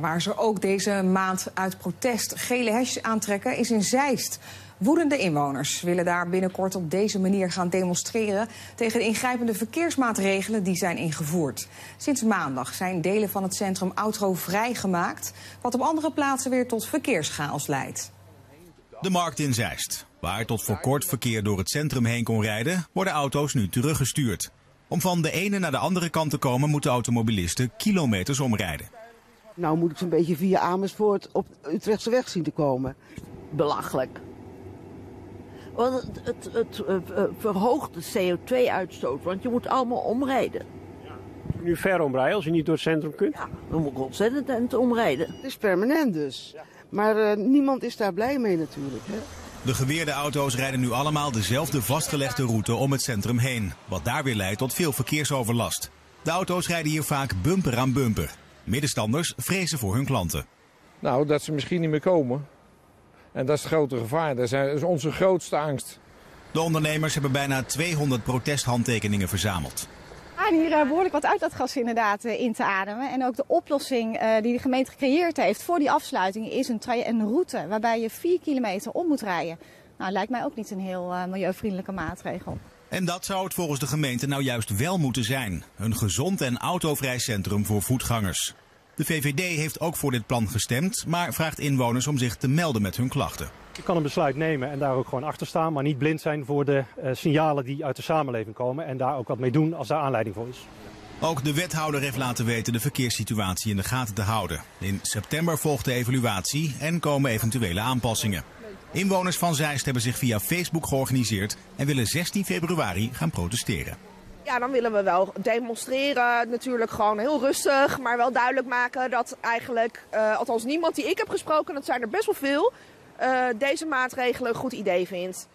Waar ze ook deze maand uit protest gele hesjes aantrekken is in Zeist. Woedende inwoners willen daar binnenkort op deze manier gaan demonstreren tegen de ingrijpende verkeersmaatregelen die zijn ingevoerd. Sinds maandag zijn delen van het centrum Outro vrijgemaakt, wat op andere plaatsen weer tot verkeerschaos leidt. De markt in Zeist, waar tot voor kort verkeer door het centrum heen kon rijden, worden auto's nu teruggestuurd. Om van de ene naar de andere kant te komen moeten automobilisten kilometers omrijden. Nou moet ik zo'n beetje via Amersfoort op Utrechtse weg zien te komen. Belachelijk. Want het, het, het, het verhoogt de CO2-uitstoot, want je moet allemaal omrijden. Nu ver omrijden als je niet door het centrum kunt? Ja, dan moet ik ontzettend omrijden. Het is permanent dus. Maar uh, niemand is daar blij mee natuurlijk. Hè? De geweerde auto's rijden nu allemaal dezelfde vastgelegde route om het centrum heen. Wat daar weer leidt tot veel verkeersoverlast. De auto's rijden hier vaak bumper aan bumper. Middenstanders vrezen voor hun klanten. Nou, dat ze misschien niet meer komen. En dat is het grote gevaar. Dat is onze grootste angst. De ondernemers hebben bijna 200 protesthandtekeningen verzameld. En hier uh, behoorlijk wat uitlaatgas inderdaad uh, in te ademen. En ook de oplossing die de gemeente gecreëerd heeft voor die afsluiting is een, een route waarbij je 4 kilometer om moet rijden. Nou, lijkt mij ook niet een heel milieuvriendelijke maatregel. En dat zou het volgens de gemeente nou juist wel moeten zijn. Een gezond en autovrij centrum voor voetgangers. De VVD heeft ook voor dit plan gestemd, maar vraagt inwoners om zich te melden met hun klachten. Je kan een besluit nemen en daar ook gewoon achter staan, maar niet blind zijn voor de uh, signalen die uit de samenleving komen en daar ook wat mee doen als daar aanleiding voor is. Ook de wethouder heeft laten weten de verkeerssituatie in de gaten te houden. In september volgt de evaluatie en komen eventuele aanpassingen. Inwoners van Zeist hebben zich via Facebook georganiseerd en willen 16 februari gaan protesteren. Ja, dan willen we wel demonstreren. Natuurlijk gewoon heel rustig, maar wel duidelijk maken dat eigenlijk, uh, althans niemand die ik heb gesproken, dat zijn er best wel veel, uh, deze maatregelen een goed idee vindt.